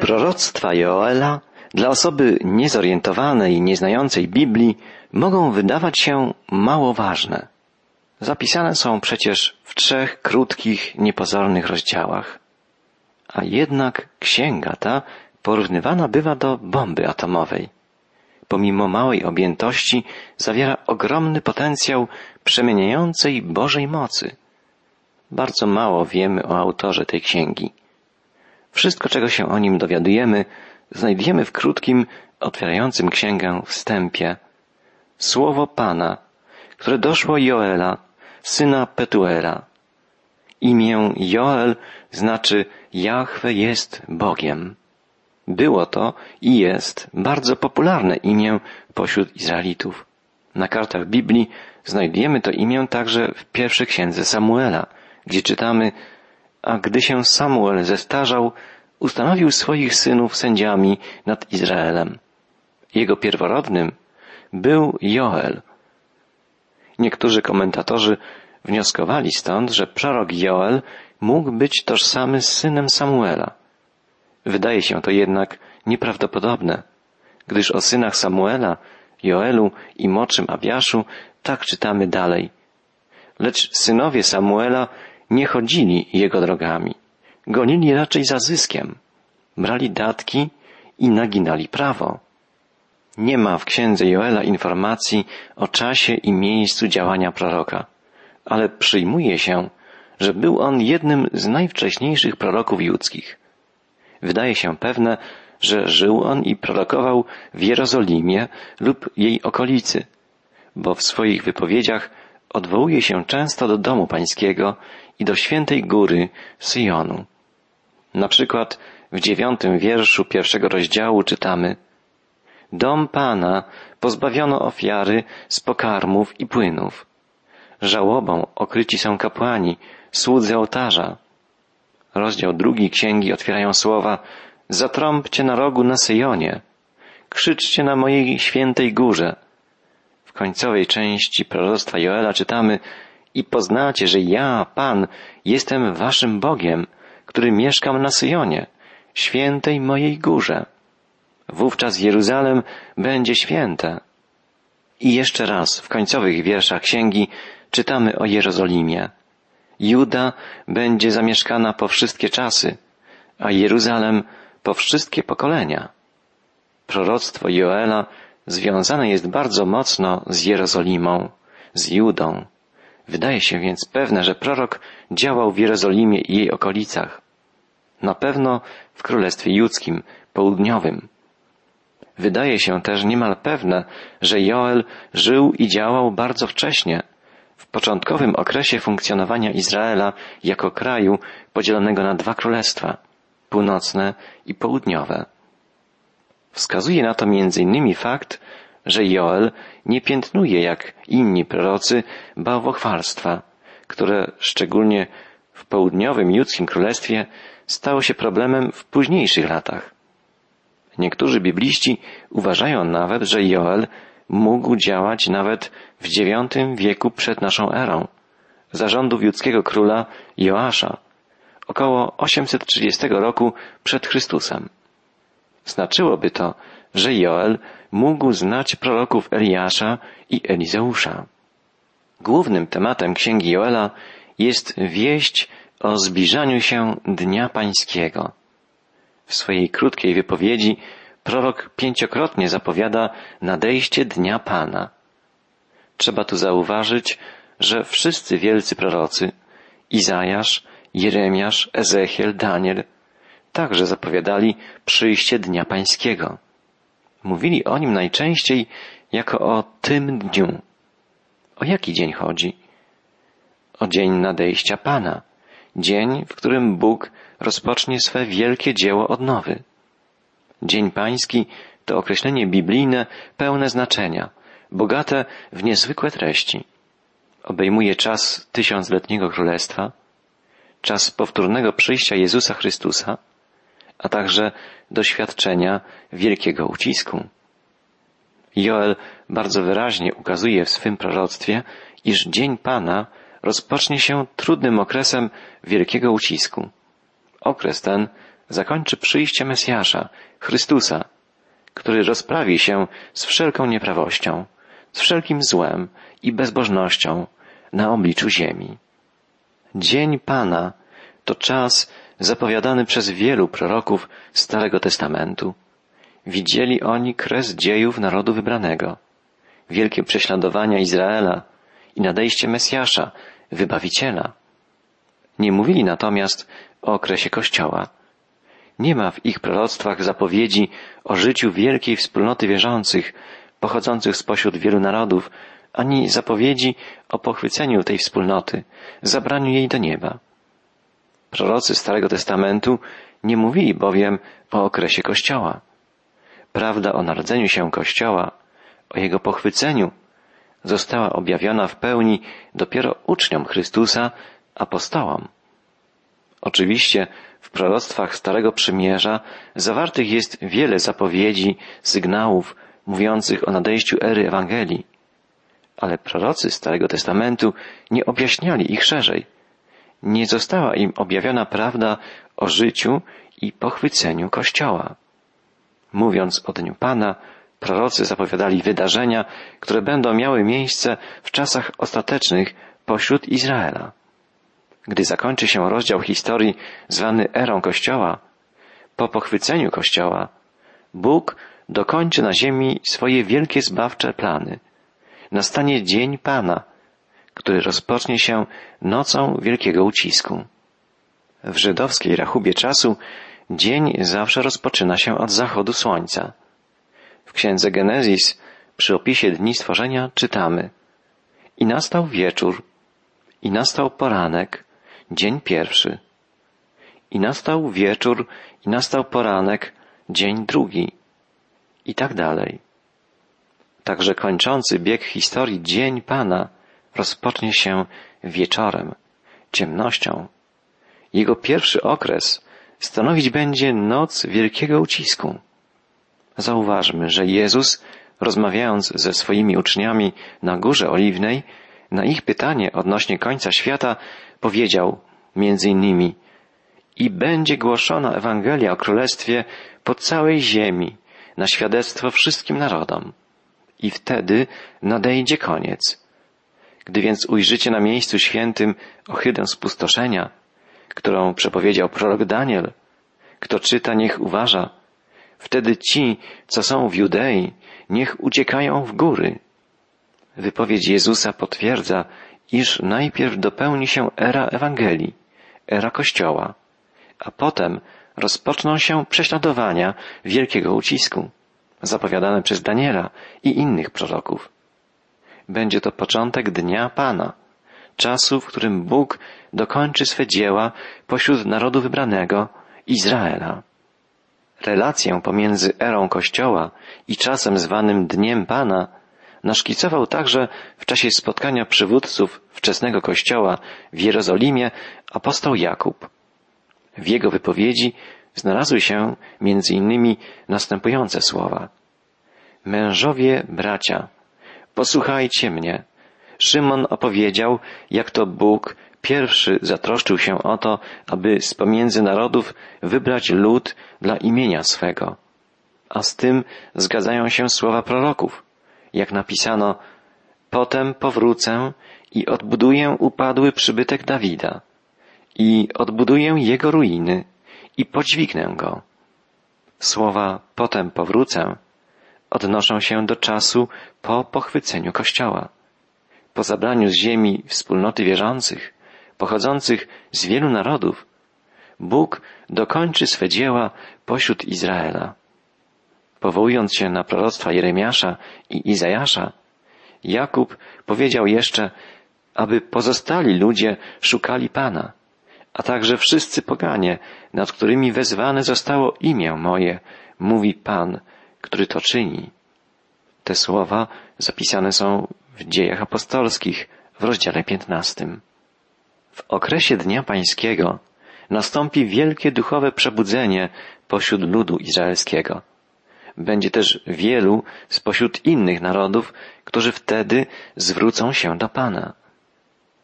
Proroctwa Joela dla osoby niezorientowanej i nieznającej Biblii mogą wydawać się mało ważne. Zapisane są przecież w trzech krótkich, niepozornych rozdziałach. A jednak księga ta porównywana bywa do bomby atomowej. Pomimo małej objętości zawiera ogromny potencjał przemieniającej Bożej mocy. Bardzo mało wiemy o autorze tej księgi. Wszystko, czego się o nim dowiadujemy, znajdziemy w krótkim, otwierającym księgę wstępie. Słowo Pana, które doszło Joela, syna Petuela. Imię Joel znaczy Jahwe jest Bogiem. Było to i jest bardzo popularne imię pośród Izraelitów. Na kartach Biblii znajdujemy to imię także w pierwszej księdze Samuela, gdzie czytamy A gdy się Samuel zestarzał, ustanowił swoich synów sędziami nad Izraelem. Jego pierworodnym był Joel. Niektórzy komentatorzy wnioskowali stąd, że prorok Joel mógł być tożsamy z synem Samuela. Wydaje się to jednak nieprawdopodobne, gdyż o synach Samuela, Joelu i młodszym Abiaszu tak czytamy dalej. Lecz synowie Samuela nie chodzili jego drogami. Gonili raczej za zyskiem. Brali datki i naginali prawo. Nie ma w księdze Joela informacji o czasie i miejscu działania proroka, ale przyjmuje się, że był on jednym z najwcześniejszych proroków judzkich. Wydaje się pewne, że żył on i prorokował w Jerozolimie lub jej okolicy, bo w swoich wypowiedziach odwołuje się często do domu pańskiego i do świętej góry Syjonu. Na przykład w dziewiątym wierszu pierwszego rozdziału czytamy Dom Pana pozbawiono ofiary z pokarmów i płynów. Żałobą okryci są kapłani, słudzy ołtarza. Rozdział drugi księgi otwierają słowa Zatrąbcie na rogu na Syjonie, krzyczcie na mojej świętej górze. W końcowej części proroctwa Joela czytamy i poznacie, że ja, Pan, jestem waszym Bogiem, który mieszkam na Syjonie, świętej mojej górze. Wówczas Jeruzalem będzie święte. I jeszcze raz w końcowych wierszach księgi czytamy o Jerozolimie. Juda będzie zamieszkana po wszystkie czasy, a Jeruzalem po wszystkie pokolenia. Proroctwo Joela związane jest bardzo mocno z Jerozolimą, z Judą. Wydaje się więc pewne, że prorok działał w Jerozolimie i jej okolicach. Na pewno w Królestwie Judzkim, południowym. Wydaje się też niemal pewne, że Joel żył i działał bardzo wcześnie, w początkowym okresie funkcjonowania Izraela jako kraju podzielonego na dwa królestwa, północne i południowe. Wskazuje na to innymi fakt, że Joel nie piętnuje jak inni prorocy bałwochwalstwa, które szczególnie w południowym judzkim królestwie stało się problemem w późniejszych latach. Niektórzy bibliści uważają nawet, że Joel mógł działać nawet w IX wieku przed naszą erą, zarządów judzkiego króla Joasza, około 830 roku przed Chrystusem. Znaczyłoby to, że Joel mógł znać proroków Eliasza i Elizeusza. Głównym tematem księgi Joela jest wieść o zbliżaniu się Dnia Pańskiego. W swojej krótkiej wypowiedzi prorok pięciokrotnie zapowiada nadejście Dnia Pana. Trzeba tu zauważyć, że wszyscy wielcy prorocy, Izajasz, Jeremiasz, Ezechiel, Daniel, także zapowiadali przyjście Dnia Pańskiego. Mówili o nim najczęściej jako o tym dniu. O jaki dzień chodzi? O dzień nadejścia Pana, dzień, w którym Bóg rozpocznie swe wielkie dzieło odnowy. Dzień Pański to określenie biblijne pełne znaczenia, bogate w niezwykłe treści. Obejmuje czas tysiącletniego królestwa, czas powtórnego przyjścia Jezusa Chrystusa, a także doświadczenia wielkiego ucisku. Joel bardzo wyraźnie ukazuje w swym proroctwie, iż dzień Pana rozpocznie się trudnym okresem wielkiego ucisku. Okres ten zakończy przyjście Mesjasza, Chrystusa, który rozprawi się z wszelką nieprawością, z wszelkim złem i bezbożnością na obliczu ziemi. Dzień Pana to czas zapowiadany przez wielu proroków Starego Testamentu. Widzieli oni kres dziejów narodu wybranego, wielkie prześladowania Izraela i nadejście Mesjasza, Wybawiciela. Nie mówili natomiast o okresie Kościoła. Nie ma w ich proroctwach zapowiedzi o życiu wielkiej wspólnoty wierzących, pochodzących spośród wielu narodów, ani zapowiedzi o pochwyceniu tej wspólnoty, zabraniu jej do nieba. Prorocy Starego Testamentu nie mówili bowiem o okresie Kościoła. Prawda o narodzeniu się Kościoła, o jego pochwyceniu, została objawiona w pełni dopiero uczniom Chrystusa, apostołom. Oczywiście w proroctwach Starego Przymierza zawartych jest wiele zapowiedzi, sygnałów mówiących o nadejściu ery Ewangelii, ale prorocy Starego Testamentu nie objaśniali ich szerzej. Nie została im objawiona prawda o życiu i pochwyceniu Kościoła. Mówiąc o Dniu Pana, prorocy zapowiadali wydarzenia, które będą miały miejsce w czasach ostatecznych pośród Izraela. Gdy zakończy się rozdział historii zwany erą Kościoła, po pochwyceniu Kościoła, Bóg dokończy na ziemi swoje wielkie zbawcze plany. Nastanie dzień Pana, który rozpocznie się nocą wielkiego ucisku. W żydowskiej rachubie czasu dzień zawsze rozpoczyna się od zachodu słońca. W księdze Genezis przy opisie dni stworzenia czytamy I nastał wieczór, i nastał poranek, dzień pierwszy. I nastał wieczór, i nastał poranek, dzień drugi. I tak dalej. Także kończący bieg historii Dzień Pana rozpocznie się wieczorem, ciemnością. Jego pierwszy okres stanowić będzie noc wielkiego ucisku. Zauważmy, że Jezus, rozmawiając ze swoimi uczniami na Górze Oliwnej, na ich pytanie odnośnie końca świata powiedział między innymi i będzie głoszona Ewangelia o Królestwie po całej ziemi, na świadectwo wszystkim narodom. I wtedy nadejdzie koniec. Gdy więc ujrzycie na miejscu świętym ohydę spustoszenia, którą przepowiedział prorok Daniel, kto czyta, niech uważa, wtedy ci, co są w Judei, niech uciekają w góry. Wypowiedź Jezusa potwierdza, iż najpierw dopełni się era Ewangelii, era Kościoła, a potem rozpoczną się prześladowania wielkiego ucisku, zapowiadane przez Daniela i innych proroków. Będzie to początek Dnia Pana, czasu, w którym Bóg dokończy swe dzieła pośród narodu wybranego Izraela. Relację pomiędzy erą Kościoła i czasem zwanym Dniem Pana naszkicował także w czasie spotkania przywódców wczesnego Kościoła w Jerozolimie apostoł Jakub. W jego wypowiedzi znalazły się między innymi następujące słowa. Mężowie, bracia, posłuchajcie mnie. Szymon opowiedział, jak to Bóg pierwszy zatroszczył się o to, aby z pomiędzy narodów wybrać lud dla imienia swego. A z tym zgadzają się słowa proroków, jak napisano, potem powrócę i odbuduję upadły przybytek Dawida i odbuduję jego ruiny i podźwignę go. Słowa potem powrócę odnoszą się do czasu po pochwyceniu Kościoła, po zabraniu z ziemi wspólnoty wierzących, pochodzących z wielu narodów, Bóg dokończy swe dzieła pośród Izraela. Powołując się na proroctwa Jeremiasza i Izajasza, Jakub powiedział jeszcze, aby pozostali ludzie szukali Pana, a także wszyscy poganie, nad którymi wezwane zostało imię moje, mówi Pan, który to czyni. Te słowa zapisane są w dziejach apostolskich w rozdziale piętnastym. W okresie Dnia Pańskiego nastąpi wielkie duchowe przebudzenie pośród ludu izraelskiego. Będzie też wielu spośród innych narodów, którzy wtedy zwrócą się do Pana.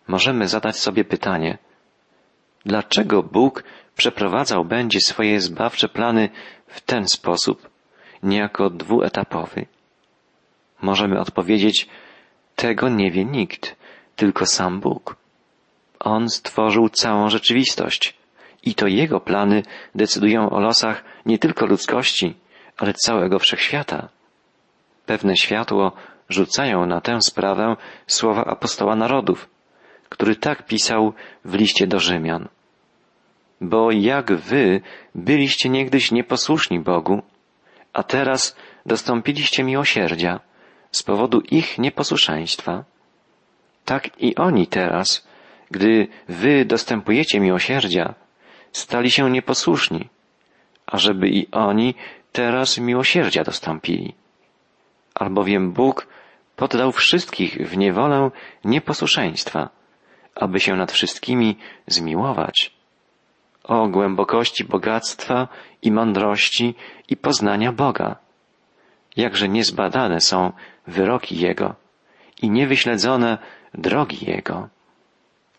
Możemy zadać sobie pytanie, dlaczego Bóg przeprowadzał będzie swoje zbawcze plany w ten sposób, niejako dwuetapowy? Możemy odpowiedzieć, tego nie wie nikt, tylko sam Bóg. On stworzył całą rzeczywistość i to Jego plany decydują o losach nie tylko ludzkości, ale całego wszechświata. Pewne światło rzucają na tę sprawę słowa apostoła narodów, który tak pisał w liście do Rzymian. Bo jak wy byliście niegdyś nieposłuszni Bogu, a teraz dostąpiliście miłosierdzia z powodu ich nieposłuszeństwa, tak i oni teraz, gdy wy dostępujecie miłosierdzia, stali się nieposłuszni, ażeby i oni teraz miłosierdzia dostąpili. Albowiem Bóg poddał wszystkich w niewolę nieposłuszeństwa, aby się nad wszystkimi zmiłować. O głębokości bogactwa i mądrości i poznania Boga. Jakże niezbadane są wyroki Jego i niewyśledzone drogi Jego.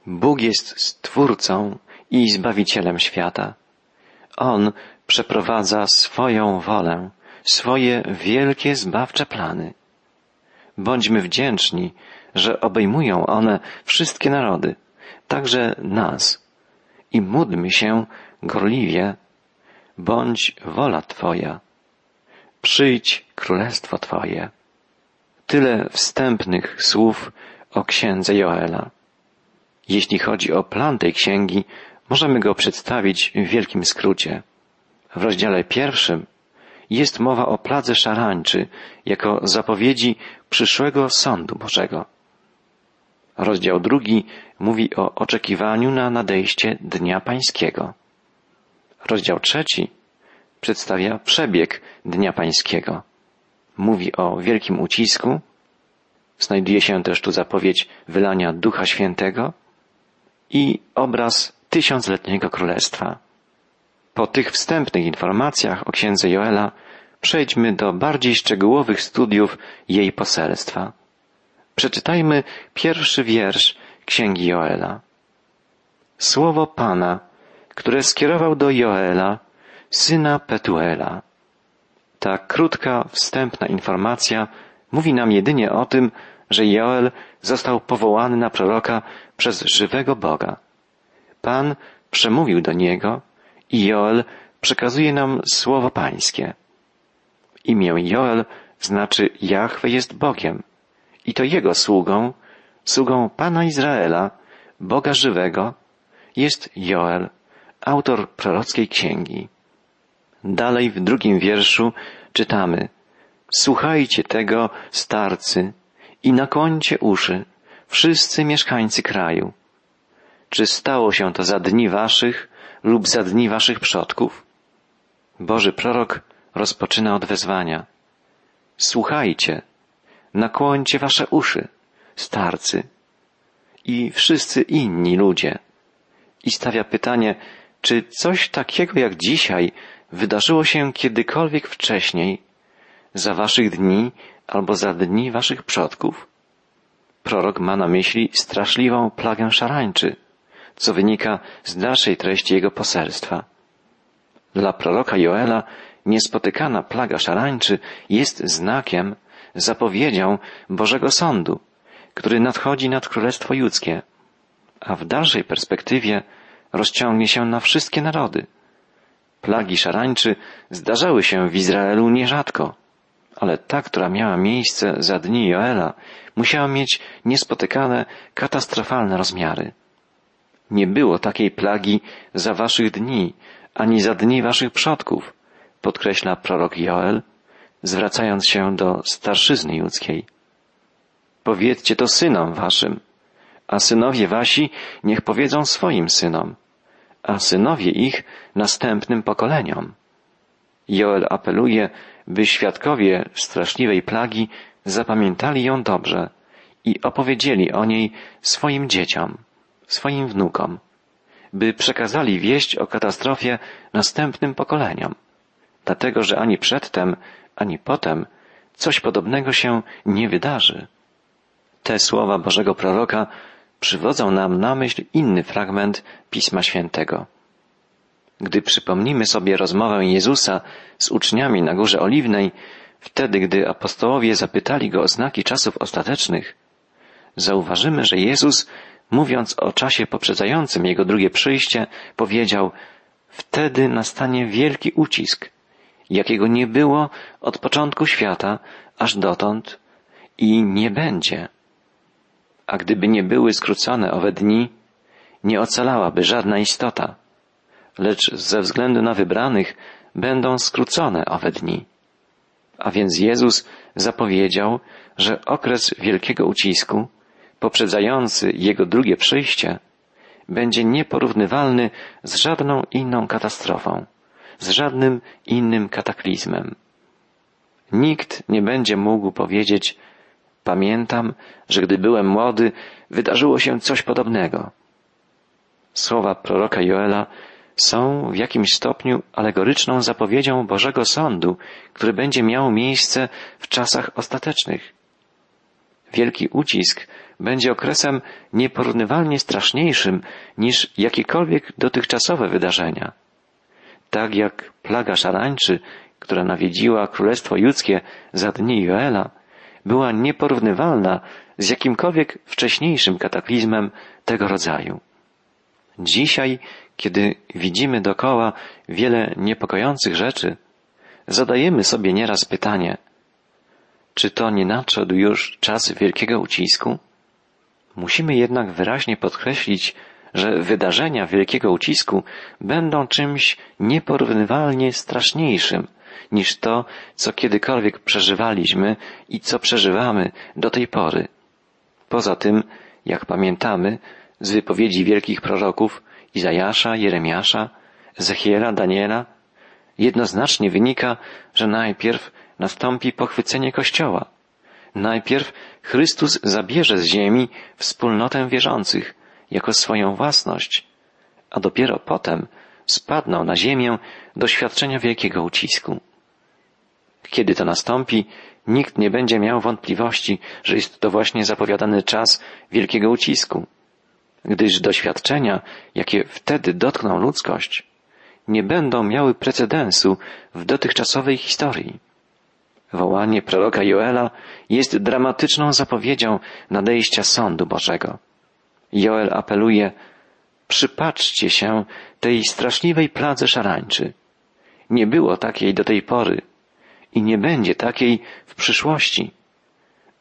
Bóg jest Stwórcą i Zbawicielem świata. On przeprowadza swoją wolę, swoje wielkie zbawcze plany. Bądźmy wdzięczni, że obejmują one wszystkie narody, także nas. I módlmy się gorliwie, bądź wola Twoja. Przyjdź królestwo Twoje. Tyle wstępnych słów o księdze Joela. Jeśli chodzi o plan tej księgi, możemy go przedstawić w wielkim skrócie. W rozdziale pierwszym jest mowa o pladze szarańczy jako zapowiedzi przyszłego sądu Bożego. Rozdział drugi mówi o oczekiwaniu na nadejście Dnia Pańskiego. Rozdział trzeci przedstawia przebieg Dnia Pańskiego. Mówi o wielkim ucisku. Znajduje się też tu zapowiedź wylania Ducha Świętego i obraz tysiącletniego królestwa. Po tych wstępnych informacjach o księdze Joela przejdźmy do bardziej szczegółowych studiów jej poselstwa. Przeczytajmy pierwszy wiersz księgi Joela. Słowo Pana, które skierował do Joela, syna Petuela. Ta krótka, wstępna informacja mówi nam jedynie o tym, że Joel został powołany na proroka przez żywego Boga. Pan przemówił do niego i Joel przekazuje nam słowo pańskie. Imię Joel znaczy Jahwe jest Bogiem i to Jego sługą, sługą Pana Izraela, Boga żywego, jest Joel, autor prorockiej księgi. Dalej w drugim wierszu czytamy Słuchajcie tego, starcy, i nakłoncie uszy, wszyscy mieszkańcy kraju. Czy stało się to za dni waszych lub za dni waszych przodków? Boży prorok rozpoczyna od wezwania. Słuchajcie, nakłońcie wasze uszy, starcy i wszyscy inni ludzie. I stawia pytanie, czy coś takiego jak dzisiaj wydarzyło się kiedykolwiek wcześniej, za waszych dni albo za dni waszych przodków? Prorok ma na myśli straszliwą plagę szarańczy, co wynika z dalszej treści jego poselstwa. Dla proroka Joela niespotykana plaga szarańczy jest znakiem, zapowiedzią Bożego Sądu, który nadchodzi nad Królestwo Judzkie, a w dalszej perspektywie rozciągnie się na wszystkie narody. Plagi szarańczy zdarzały się w Izraelu nierzadko, ale ta, która miała miejsce za dni Joela, musiała mieć niespotykane, katastrofalne rozmiary. Nie było takiej plagi za waszych dni, ani za dni waszych przodków, podkreśla prorok Joel, zwracając się do starszyzny judzkiej. Powiedzcie to synom waszym, a synowie wasi niech powiedzą swoim synom, a synowie ich następnym pokoleniom. Joel apeluje, by świadkowie straszliwej plagi zapamiętali ją dobrze i opowiedzieli o niej swoim dzieciom, swoim wnukom, by przekazali wieść o katastrofie następnym pokoleniom, dlatego że ani przedtem, ani potem coś podobnego się nie wydarzy. Te słowa Bożego proroka przywodzą nam na myśl inny fragment Pisma Świętego. Gdy przypomnimy sobie rozmowę Jezusa z uczniami na Górze Oliwnej, wtedy gdy apostołowie zapytali go o znaki czasów ostatecznych, zauważymy, że Jezus, mówiąc o czasie poprzedzającym Jego drugie przyjście, powiedział, wtedy nastanie wielki ucisk, jakiego nie było od początku świata aż dotąd i nie będzie. A gdyby nie były skrócone owe dni, nie ocalałaby żadna istota, lecz ze względu na wybranych będą skrócone owe dni. A więc Jezus zapowiedział, że okres wielkiego ucisku, poprzedzający Jego drugie przyjście, będzie nieporównywalny z żadną inną katastrofą, z żadnym innym kataklizmem. Nikt nie będzie mógł powiedzieć, pamiętam, że gdy byłem młody, wydarzyło się coś podobnego. Słowa proroka Joela są w jakimś stopniu alegoryczną zapowiedzią Bożego Sądu, który będzie miał miejsce w czasach ostatecznych. Wielki ucisk będzie okresem nieporównywalnie straszniejszym niż jakiekolwiek dotychczasowe wydarzenia. Tak jak plaga szarańczy, która nawiedziła Królestwo Judzkie za dni Joela, była nieporównywalna z jakimkolwiek wcześniejszym kataklizmem tego rodzaju. Dzisiaj, kiedy widzimy dokoła wiele niepokojących rzeczy, zadajemy sobie nieraz pytanie, czy to nie nadszedł już czas wielkiego ucisku? Musimy jednak wyraźnie podkreślić, że wydarzenia wielkiego ucisku będą czymś nieporównywalnie straszniejszym niż to, co kiedykolwiek przeżywaliśmy i co przeżywamy do tej pory. Poza tym, jak pamiętamy, z wypowiedzi wielkich proroków Izajasza, Jeremiasza, Ezechiela, Daniela, jednoznacznie wynika, że najpierw nastąpi pochwycenie Kościoła. Najpierw Chrystus zabierze z ziemi wspólnotę wierzących jako swoją własność, a dopiero potem spadną na ziemię doświadczenia wielkiego ucisku. Kiedy to nastąpi, nikt nie będzie miał wątpliwości, że jest to właśnie zapowiadany czas wielkiego ucisku gdyż doświadczenia, jakie wtedy dotkną ludzkość, nie będą miały precedensu w dotychczasowej historii. Wołanie proroka Joela jest dramatyczną zapowiedzią nadejścia sądu Bożego. Joel apeluje, przypatrzcie się tej straszliwej pladze szarańczy. Nie było takiej do tej pory i nie będzie takiej w przyszłości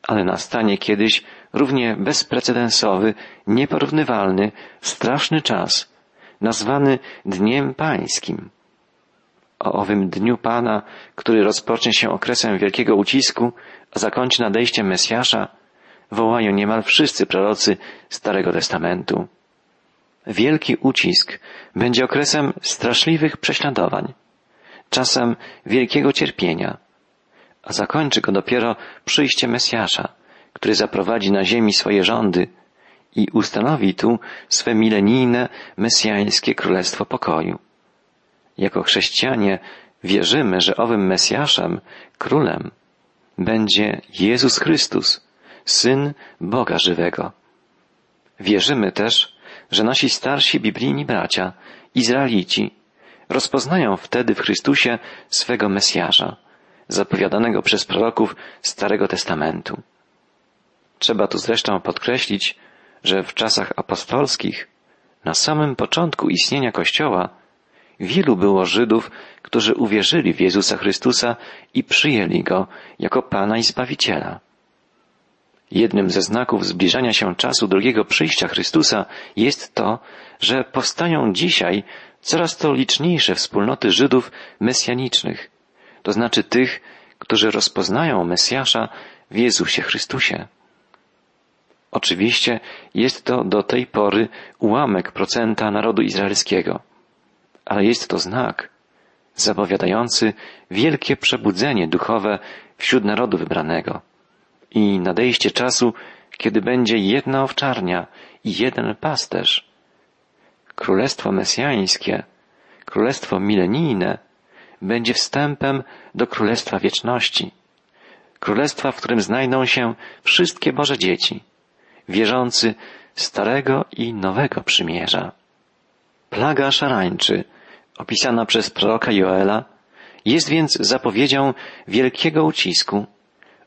ale nastanie kiedyś równie bezprecedensowy, nieporównywalny, straszny czas, nazwany Dniem Pańskim. O owym Dniu Pana, który rozpocznie się okresem wielkiego ucisku, a zakończy nadejściem Mesjasza, wołają niemal wszyscy prorocy Starego Testamentu. Wielki ucisk będzie okresem straszliwych prześladowań, czasem wielkiego cierpienia, a zakończy go dopiero przyjście Mesjasza, który zaprowadzi na ziemi swoje rządy i ustanowi tu swe milenijne, mesjańskie królestwo pokoju. Jako chrześcijanie wierzymy, że owym Mesjaszem, królem, będzie Jezus Chrystus, Syn Boga żywego. Wierzymy też, że nasi starsi biblijni bracia, Izraelici, rozpoznają wtedy w Chrystusie swego Mesjasza, zapowiadanego przez proroków Starego Testamentu. Trzeba tu zresztą podkreślić, że w czasach apostolskich, na samym początku istnienia Kościoła, wielu było Żydów, którzy uwierzyli w Jezusa Chrystusa i przyjęli Go jako Pana i Zbawiciela. Jednym ze znaków zbliżania się czasu drugiego przyjścia Chrystusa jest to, że powstają dzisiaj coraz to liczniejsze wspólnoty Żydów mesjanicznych, to znaczy tych, którzy rozpoznają Mesjasza w Jezusie Chrystusie. Oczywiście jest to do tej pory ułamek procenta narodu izraelskiego, ale jest to znak zapowiadający wielkie przebudzenie duchowe wśród narodu wybranego i nadejście czasu, kiedy będzie jedna owczarnia i jeden pasterz. Królestwo mesjańskie, królestwo milenijne będzie wstępem do Królestwa Wieczności. Królestwa, w którym znajdą się wszystkie Boże dzieci, wierzący Starego i Nowego Przymierza. Plaga szarańczy opisana przez proroka Joela, jest więc zapowiedzią wielkiego ucisku,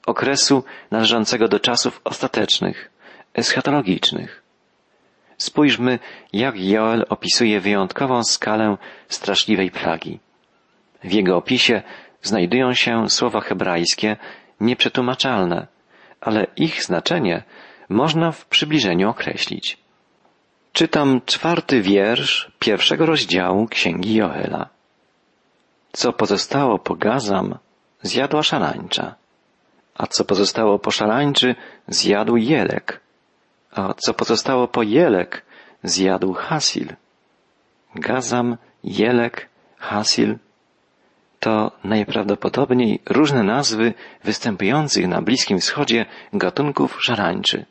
okresu należącego do czasów ostatecznych, eschatologicznych. Spójrzmy, jak Joel opisuje wyjątkową skalę straszliwej plagi. W jego opisie znajdują się słowa hebrajskie nieprzetłumaczalne, ale ich znaczenie można w przybliżeniu określić. Czytam czwarty wiersz pierwszego rozdziału Księgi Joela. Co pozostało po Gazam, zjadła szarańcza, a co pozostało po szarańczy, zjadł Jelek, a co pozostało po Jelek, zjadł Hasil. Gazam, Jelek, Hasil to najprawdopodobniej różne nazwy występujących na Bliskim Wschodzie gatunków szarańczy.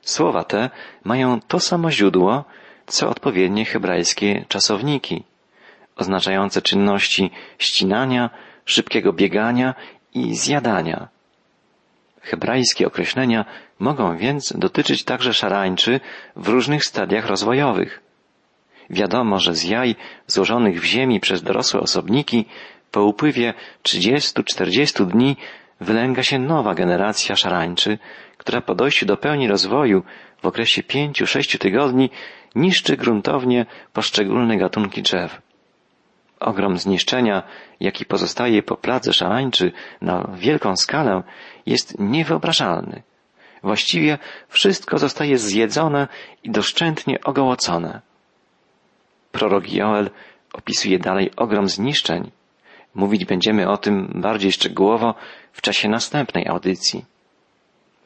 Słowa te mają to samo źródło, co odpowiednie hebrajskie czasowniki, oznaczające czynności ścinania, szybkiego biegania i zjadania. Hebrajskie określenia mogą więc dotyczyć także szarańczy w różnych stadiach rozwojowych. Wiadomo, że z jaj złożonych w ziemi przez dorosłe osobniki po upływie 30-40 dni wylęga się nowa generacja szarańczy, która po dojściu do pełni rozwoju w okresie 5-6 tygodni niszczy gruntownie poszczególne gatunki drzew. Ogrom zniszczenia, jaki pozostaje po pladze szarańczy na wielką skalę, jest niewyobrażalny. Właściwie wszystko zostaje zjedzone i doszczętnie ogołocone. Prorok Joel opisuje dalej ogrom zniszczeń. Mówić będziemy o tym bardziej szczegółowo w czasie następnej audycji.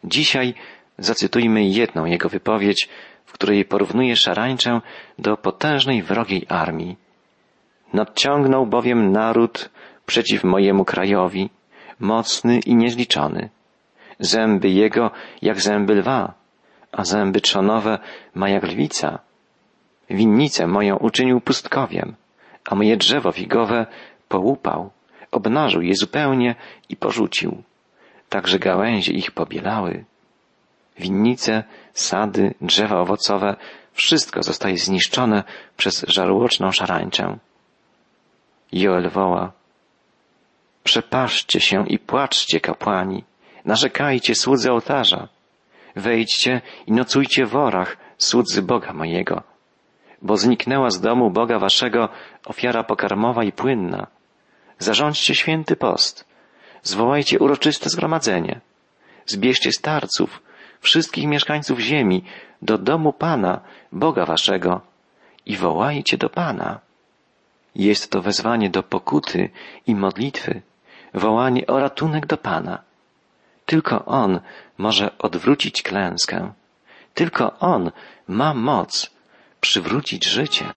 Dzisiaj zacytujmy jedną jego wypowiedź, w której porównuje szarańczę do potężnej wrogiej armii. Nadciągnął bowiem naród przeciw mojemu krajowi, mocny i niezliczony. Zęby jego jak zęby lwa, a zęby trzonowe ma jak lwica. Winnicę moją uczynił pustkowiem, a moje drzewo figowe połupał, obnażył je zupełnie i porzucił. Także gałęzie ich pobielały. Winnice, sady, drzewa owocowe, wszystko zostaje zniszczone przez żarłoczną szarańczę. Joel woła. Przepaszcie się i płaczcie, kapłani, narzekajcie słudzy ołtarza. Wejdźcie i nocujcie w orach, słudzy Boga mojego, bo zniknęła z domu Boga waszego ofiara pokarmowa i płynna. Zarządźcie święty post, zwołajcie uroczyste zgromadzenie, zbierzcie starców, wszystkich mieszkańców ziemi do domu Pana, Boga waszego i wołajcie do Pana. Jest to wezwanie do pokuty i modlitwy, wołanie o ratunek do Pana. Tylko On może odwrócić klęskę. Tylko On ma moc przywrócić życie.